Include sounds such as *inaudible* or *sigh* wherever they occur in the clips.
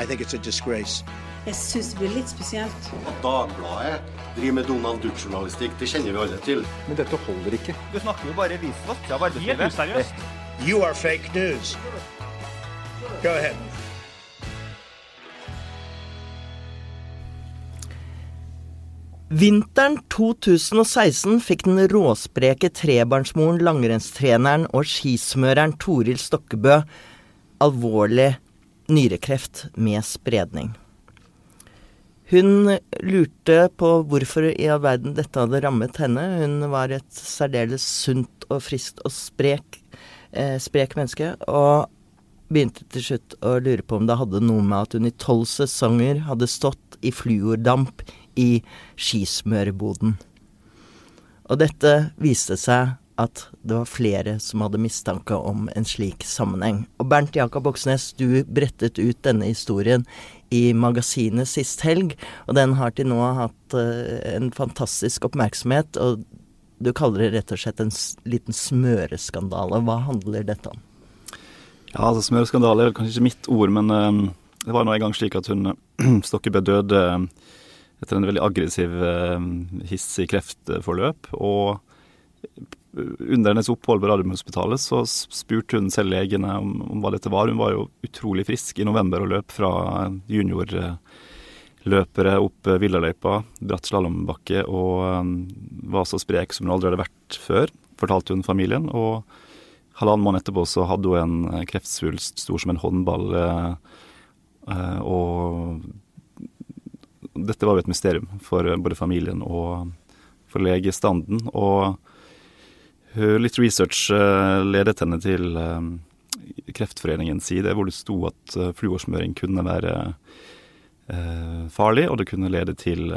Jeg syns det blir litt spesielt. At Dagbladet driver med Donald Duck-journalistikk, det kjenner vi alle til. Men dette holder ikke. Du snakker jo bare visvask av arbeidslivet. Helt useriøst. You are fake news. Go ahead. Vinteren 2016 fikk den råspreke trebarnsmoren, langrennstreneren og skismøreren Toril Stokkebø alvorlig nyrekreft med spredning. Hun lurte på hvorfor i all verden dette hadde rammet henne. Hun var et særdeles sunt og friskt og sprek, eh, sprek menneske, og begynte til slutt å lure på om det hadde noe med at hun i tolv sesonger hadde stått i fluordamp i skismørboden. Og dette viste seg at det var flere som hadde mistanke om en slik sammenheng. Og Bernt Jakob Oksnes, du brettet ut denne historien i magasinet sist helg, og den har til nå hatt uh, en fantastisk oppmerksomhet. Og du kaller det rett og slett en liten smøreskandale. Hva handler dette om? Ja, altså Smøreskandale er kanskje ikke mitt ord, men uh, det var nå en gang slik at hun *clears throat* Stokkebø døde etter en veldig aggressiv, uh, hissig kreftforløp. Og under hennes opphold på Radiumhospitalet så spurte hun selv legene om, om, hva dette var. Hun var jo utrolig frisk i november og løp fra juniorløpere opp Villaløypa, bratt slalåmbakke, og um, var så sprek som hun aldri hadde vært før, fortalte hun familien. Og halvannen måned etterpå så hadde hun en kreftsvulst stor som en håndball, uh, og dette var jo et mysterium for både familien og for legestanden. og Litt research eh, ledet henne til eh, Kreftforeningens side, hvor det sto at eh, fluorsmøring kunne være farlig, og det kunne lede til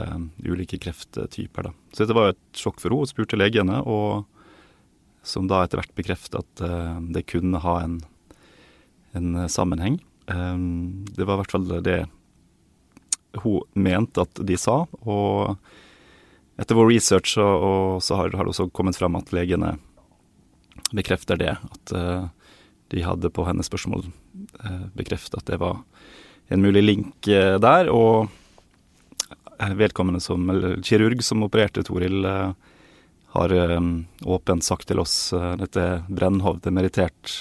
ulike krefttyper. Så dette var et sjokk for henne. Hun spurte legene, og som da etter hvert bekreftet at det kunne ha en, en sammenheng. det var i hvert fall det hun mente at de sa, og etter vår research så, og så har, det også kommet fram at legene bekrefter det. At uh, de hadde på hennes spørsmål uh, bekreftet at det var en mulig link uh, der. Og vedkommende som, eller kirurg som opererte Toril, har åpent sagt til oss Dette Brennhov, det merittert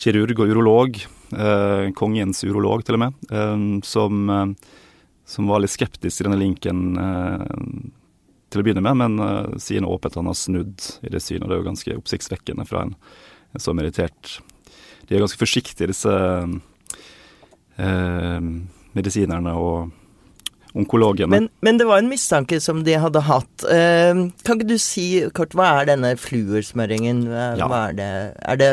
kirurg og urolog. kongens urolog, til og med. som som var litt skeptisk til denne linken til å begynne med, men uh, sier nå åpent at han har snudd i det synet. og Det er jo ganske oppsiktsvekkende fra en, en så merittert De er ganske forsiktige, disse uh, medisinerne og onkologene. Men, men, det var en mistanke som de hadde hatt. Uh, kan ikke du si kort, hva er denne fluorsmøringen? Hva, ja. hva er det? Er det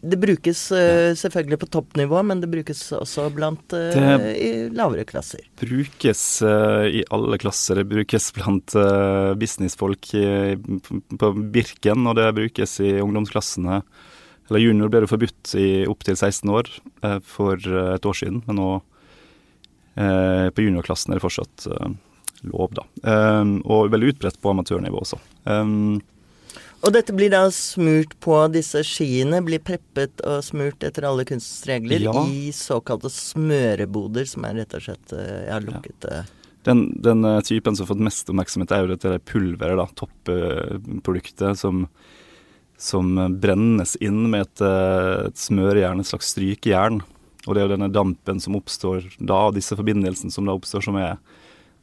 Det brukes uh, selvfølgelig på toppnivå, men det brukes også blant det i lavere klasser? brukes i alle klasser. Det brukes blant businessfolk på Birken, og det brukes i ungdomsklassene. Eller junior ble det forbudt i opptil 16 år for et år siden, men nå Eh, på juniorklassen er det fortsatt eh, lov, da. Eh, og veldig utbredt på amatørnivå også. og dette blir da smurt på disse skiene, blir preppet og smurt etter alle kunstens regler ja. i såkalte smøreboder, som er rett og slett ja, lukkete ja. Den, den, typen som har fått mest oppmerksomhet, er jo dette pulveret, da, topproduktet, som, som brennes inn med et, et smørejern, et slags strykejern. Og det er jo denne dampen som oppstår da, og disse forbindelsene som da oppstår, som er,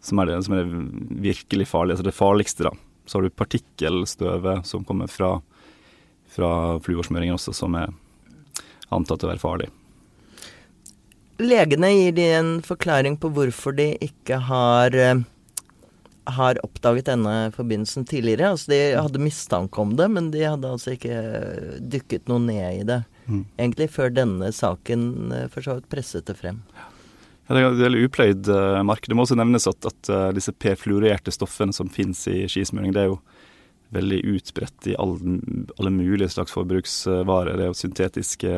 som er, det, som er det, virkelig farlige. Altså det farligste, da. Så har du partikkelstøvet som kommer fra, fra fluorsmøringen også, som er antatt å være farlig. Legene gir de en forklaring på hvorfor de ikke har eh, har oppdaget denne forbindelsen tidligere. Altså De hadde mistanke om det, men de hadde altså ikke dykket noe ned i det. Mm. Egentlig før denne saken eh, for så vidt presset det frem. Ja, det er et veldig upløyd uh, marked. Det må også nevnes at, at uh, disse p-fluorerte stoffene som finnes i skismøring, det er jo veldig utbredt i alle, alle mulige slags forbruksvarer. Det er jo syntetiske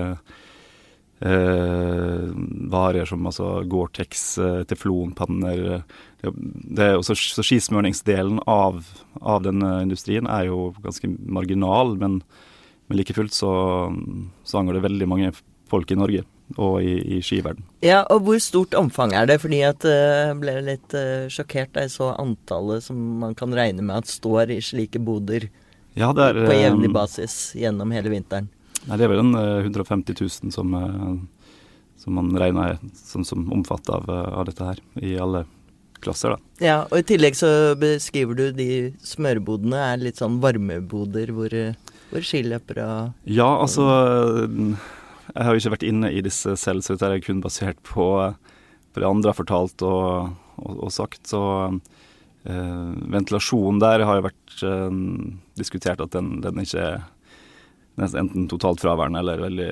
Eh, varer som altså Gore-Tex, teflonpanner det er også, Så skismøringsdelen av, av denne industrien er jo ganske marginal, men men like fullt så, så angår det veldig mange folk i Norge. og i, i skiverden. Ja, og hvor stort omfang er det? Fordi at jeg uh, ble litt uh, sjokkert da jeg så antallet som man kan regne med at står i slike boder ja, er, på jevnlig basis gjennom hele vinteren. Nei, det er vel en 150 000 som, som man regner som, som omfatter av, av, dette her, i alle klasser, da. Ja, og i tillegg så beskriver du de smørbodene er litt sånn varmeboder hvor, hvor skiløpere Ja, altså Jeg har jo ikke vært inne i disse selv, så dette er kun basert på, på det andre har fortalt og, og, og sagt. Så eh, ventilasjonen der har jo vært eh, diskutert at den, den ikke er enten totalt fraværende eller veldig,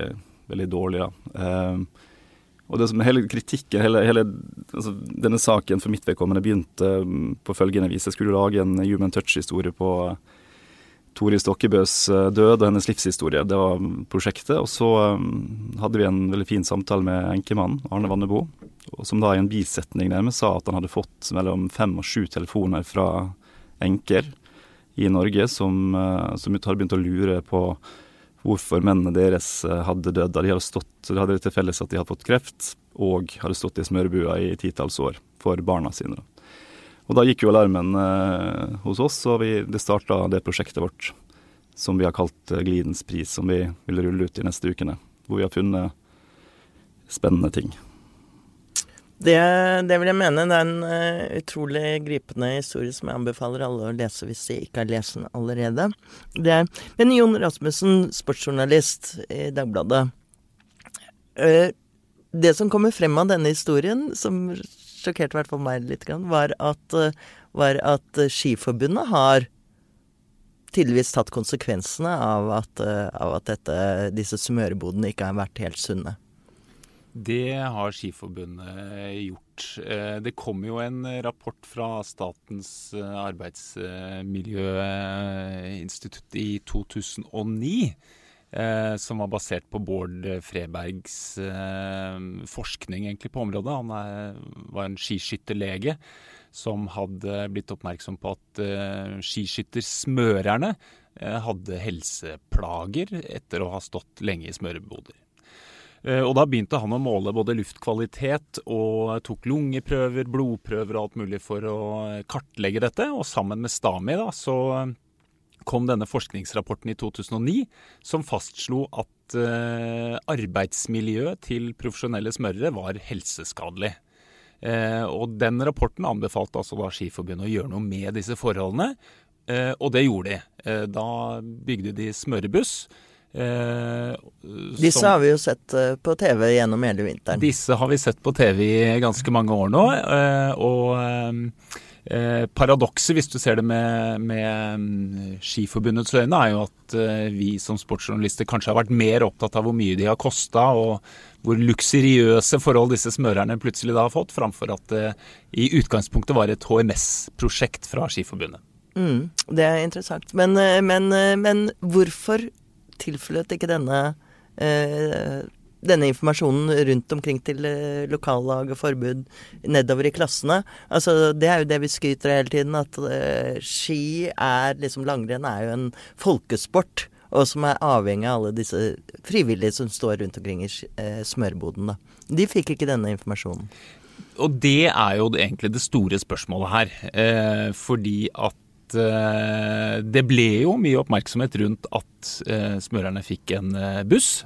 veldig dårlig. da. Eh, og det som hele kritikken, hele, hele altså, denne saken for mitt vedkommende begynte mm, på følgende vis. Jeg skulle lage en Human Touch-historie på Toril Stokkebøs eh, død og hennes livshistorie. Det var prosjektet. Og så um, hadde vi en veldig fin samtale med enkemannen, Arne Vannebo, som da i en bisetning nærmest sa at han hadde fått mellom fem og sju telefoner fra enker i Norge som, uh, som hadde begynt å lure på hvorfor mennene deres eh, hadde dødd. De hadde, stått, de hadde til felles at de hadde fått kreft, og hadde stått i smørbua i titalls år for barna sine. Og da gikk jo alarmen eh, hos oss, og vi, det starta det prosjektet vårt som vi har kalt eh, Glidens pris, som vi vil rulle ut de neste ukene. Hvor vi har funnet spennende ting. Det, det, vil jeg mene. Det er en uh, utrolig gripende historie som jeg anbefaler alle å lese hvis de ikke har lest den allerede. Det er, men Jon Rasmussen, sportsjournalist i Dagbladet. Uh, det som kommer frem av denne historien, som sjokkerte i hvert fall meg litt, var at, uh, var at Skiforbundet har tydeligvis tatt konsekvensene av at, av at dette, disse smørebodene ikke har vært helt sunne. Det har Skiforbundet gjort. Eh, det kom jo en rapport fra Statens eh, arbeidsmiljøinstitutt i 2009. Eh, som var basert på Bård Frebergs forskning egentlig på området. Han var en skiskytterlege som hadde blitt oppmerksom på at skiskyttersmørerne hadde helseplager etter å ha stått lenge i smøreboder. Eh, og da begynte han å måle både luftkvalitet og tok lungeprøver, blodprøver og alt mulig for å kartlegge dette. Og sammen med Stami da, så kom denne forskningsrapporten i 2009 som fastslo at eh, arbeidsmiljøet til profesjonelle smørere var helseskadelig. Eh, og den rapporten anbefalte altså da Skiforbundet å gjøre noe med disse forholdene, eh, og det gjorde de. Da bygde de smørebuss Eh, disse som, har vi jo sett på TV gjennom hele vinteren. Disse har vi sett på TV i ganske mange år nå. Og eh, paradokset, hvis du ser det med, med mm, Skiforbundets øyne, er jo at eh, vi som sportsjournalister kanskje har vært mer opptatt av hvor mye de har kosta, og hvor luksuriøse forhold disse smørerne plutselig da har fått, framfor at det i utgangspunktet var et HMS-prosjekt fra Skiforbundet. Mm, det er interessant. Men, eh, men, men hvorfor tilfløt ikke denne eh, denne informasjonen rundt omkring til eh, lokallag og forbud nedover i klassene. Altså, det er jo det vi skryter av hele tiden, at uh, ski er liksom Langrenn er jo en folkesport. Og som er avhengig av alle disse frivillige som står rundt omkring i uh, smørboden. Da. De fikk ikke denne informasjonen. Og det er jo egentlig det store spørsmålet her. Uh, fordi at det ble jo mye oppmerksomhet rundt at smørerne fikk en buss.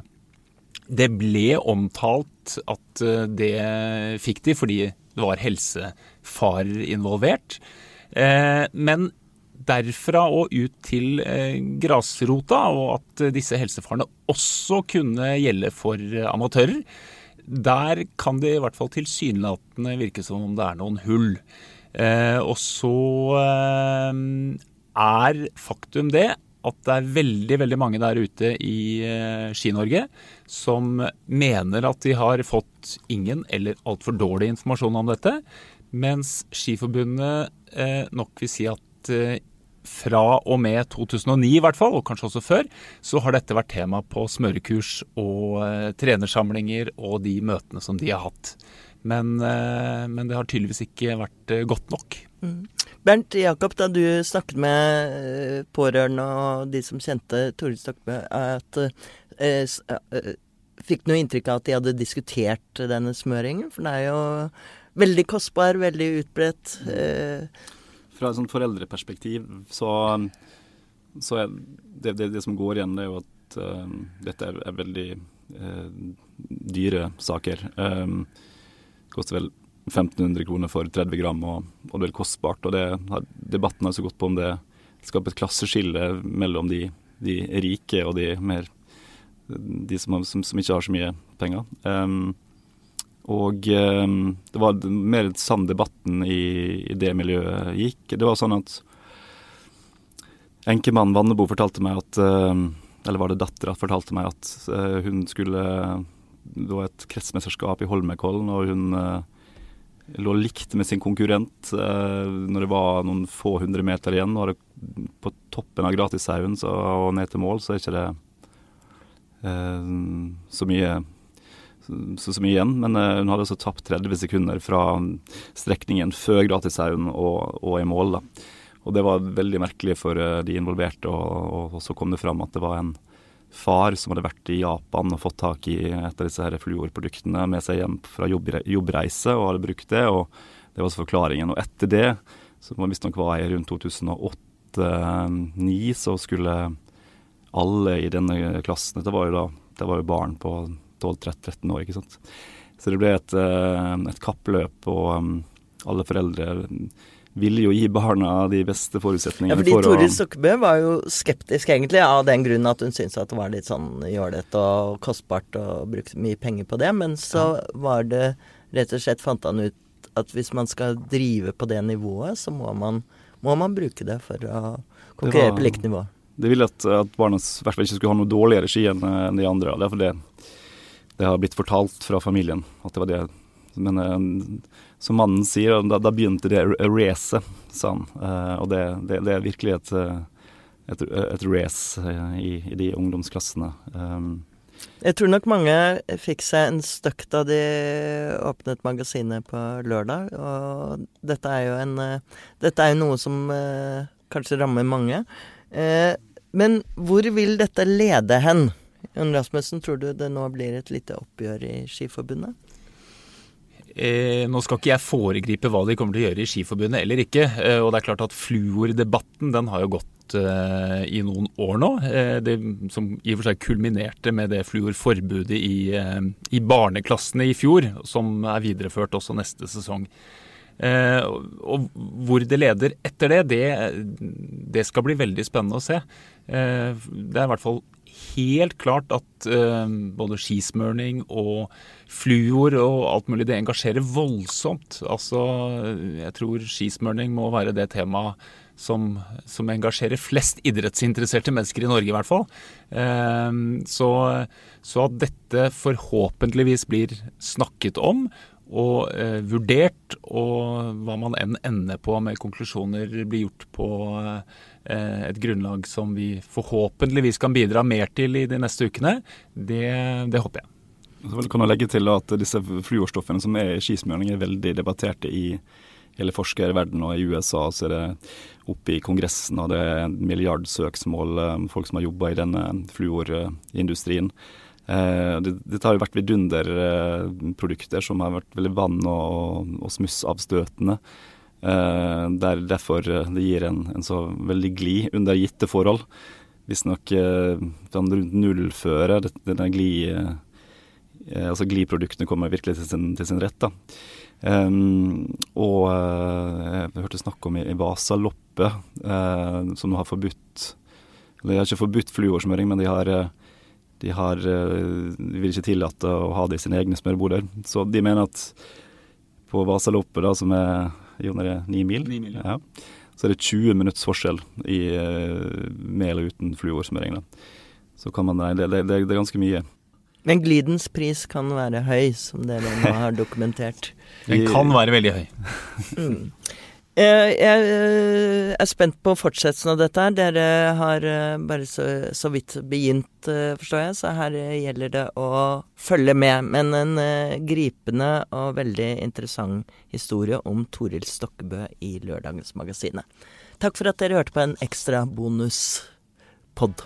Det ble omtalt at det fikk de fordi det var helsefarer involvert. men derfra og ut til grasrota, og at disse helsefarene også kunne gjelde for amatører, der kan det i hvert fall tilsynelatende virke som om det er noen hull. Eh, og så eh, er faktum det at det er veldig veldig mange der ute i eh, Ski-Norge som mener at de har fått ingen eller altfor dårlig informasjon om dette, mens Skiforbundet eh, nok vil si at eh, fra og med 2009 i hvert fall, og kanskje også før, så har dette vært tema på smørekurs og trenersamlinger og de møtene som de har hatt. Men, eh, men, det har tydeligvis ikke vært eh, godt nok. Mm. Bernt Jakob, da du snakket med eh, pårørende og de som kjente Tore Stokkebø, fikk fikk noe inntrykk av at de hadde diskutert denne smøringen? For den er jo veldig kostbar, veldig utbredt. Eh. Fra et sånt foreldreperspektiv så, så er det, det, det, som går igjen, det er jo at uh, dette er, er veldig uh, dyre saker. Um, koster vel 1500 kroner for 30 gram, og, og det er veldig kostbart. og det, Debatten har så gått på om det skaper et klasseskille mellom de, de rike og de mer de som, som, som, ikke har så mye penger. Um, og um, det var mer sann debatten i, i, det miljøet gikk. Det var sånn at enkemannen Vannebo fortalte meg at uh, Eller var det dattera fortalte meg at uh, hun skulle Det var et kretsmesterskap i Holmenkollen, og hun uh, lå likt med sin konkurrent eh, når det var noen få hundre meter igjen. Og på toppen av gratishaugen og ned til mål, så er ikke det eh, så mye så, så, mye igjen. Men eh, hun hadde også tapt 30 sekunder fra strekningen før gratishaugen og, og, i mål. Da. Og det var veldig merkelig for eh, de involverte, og, og, og så kom det fram at det var en far som hadde vært i Japan og fått tak i et av disse her fluorproduktene med seg hjem fra jobbreise og hadde brukt det. og Det var også forklaringen. Og etter det, som visstnok var i rundt 2008-2009, så skulle alle i denne klassen Dette var jo da det var jo barn på 12-13 år, ikke sant. Så det ble et, eh, et kappløp, og um, alle foreldre vil jo gi barna de beste forutsetningene ja, fordi for Toril Stokkebø var jo skeptisk egentlig av den grunn at hun syntes at det var litt sånn jålete og kostbart å bruke mye penger på det. Men så var det rett og slett fant han ut at hvis man skal drive på det nivået, så må man, må man bruke det for å konkurrere på likt nivå. Det ville at, at barna i hvert fall ikke skulle ha noe dårligere ski enn de andre. Det er fordi det har blitt fortalt fra familien at det var det. Men eh, som mannen sier, da, da begynte det racet, sa han. Uh, og det, det, det, er virkelig et, eh, et, et race i, i, de ungdomsklassene. Um, jeg tror nok mange fikk seg en støkk da de åpnet magasinet på lørdag. Og dette er jo en Dette er noe som kanskje rammer mange. men hvor vil dette lede hen? Jon Rasmussen, tror du det nå blir et lite oppgjør i Skiforbundet? Eh, nå skal ikke jeg foregripe hva de kommer til å gjøre i Skiforbundet eller ikke. Eh, og det er klart at fluordebatten den har jo gått eh, i noen år nå. Eh, det som i og for seg kulminerte med det fluorforbudet i, eh, i barneklassene i fjor, som er videreført også neste sesong. Eh, og hvor det leder etter det, det, det, skal bli veldig spennende å se. det er i hvert fall helt klart at eh, både skismørning og fluor og alt mulig, det engasjerer voldsomt. Altså, jeg tror skismørning må være det temaet som, som, engasjerer flest idrettsinteresserte mennesker i Norge, i hvert fall. Eh, så, så, at dette forhåpentligvis blir snakket om og eh, vurdert, og hva man enn ender på med konklusjoner blir gjort på Eh, et grunnlag som vi forhåpentligvis kan bidra mer til i de neste ukene, det, det håper jeg. Så kan jeg legge til at disse fluorstoffene som er i skismøring er veldig debatterte i hele forskerverdenen og i USA så er det oppe i Kongressen, og det er milliardsøksmål, eh, folk som har jobba i denne fluorindustrien. Eh, dette har jo vært vidunderprodukter som har vært veldig vann- og, og smussavstøtende. Det er derfor eh, det gir en, en, så veldig glid under gitte forhold. Visstnok uh, sånn rundt nullføre, denne gli, uh, altså gliproduktene kommer virkelig til sin, til sin rett. da. Um, og uh, jeg hørte snakk om i, i Vasaloppet, som har forbudt De har ikke forbudt fluorsmøring, men de har de, har, de vil ikke tillate å ha det i sine egne smørboder. Så de mener at på Vasaloppet, da, som er det ni mil? 9 mil ja. ja. Så er det 20 minutts forskjell i, uh, med eller uten fluorsmøring. Så kan man, det, det, det, det er ganske mye. Men glidens pris kan være høy, som dere nå har dokumentert. Den kan være veldig høy. mm. Eh, jeg eh, er spent på fortsettelsen av dette. her. Dere har eh, bare så, så, vidt begynt, forstår jeg, så her gjelder det å følge med. Men en gripende og veldig interessant historie om Toril Stokkebø i Lørdagens Magasinet. Takk for at dere hørte på en ekstra bonuspod.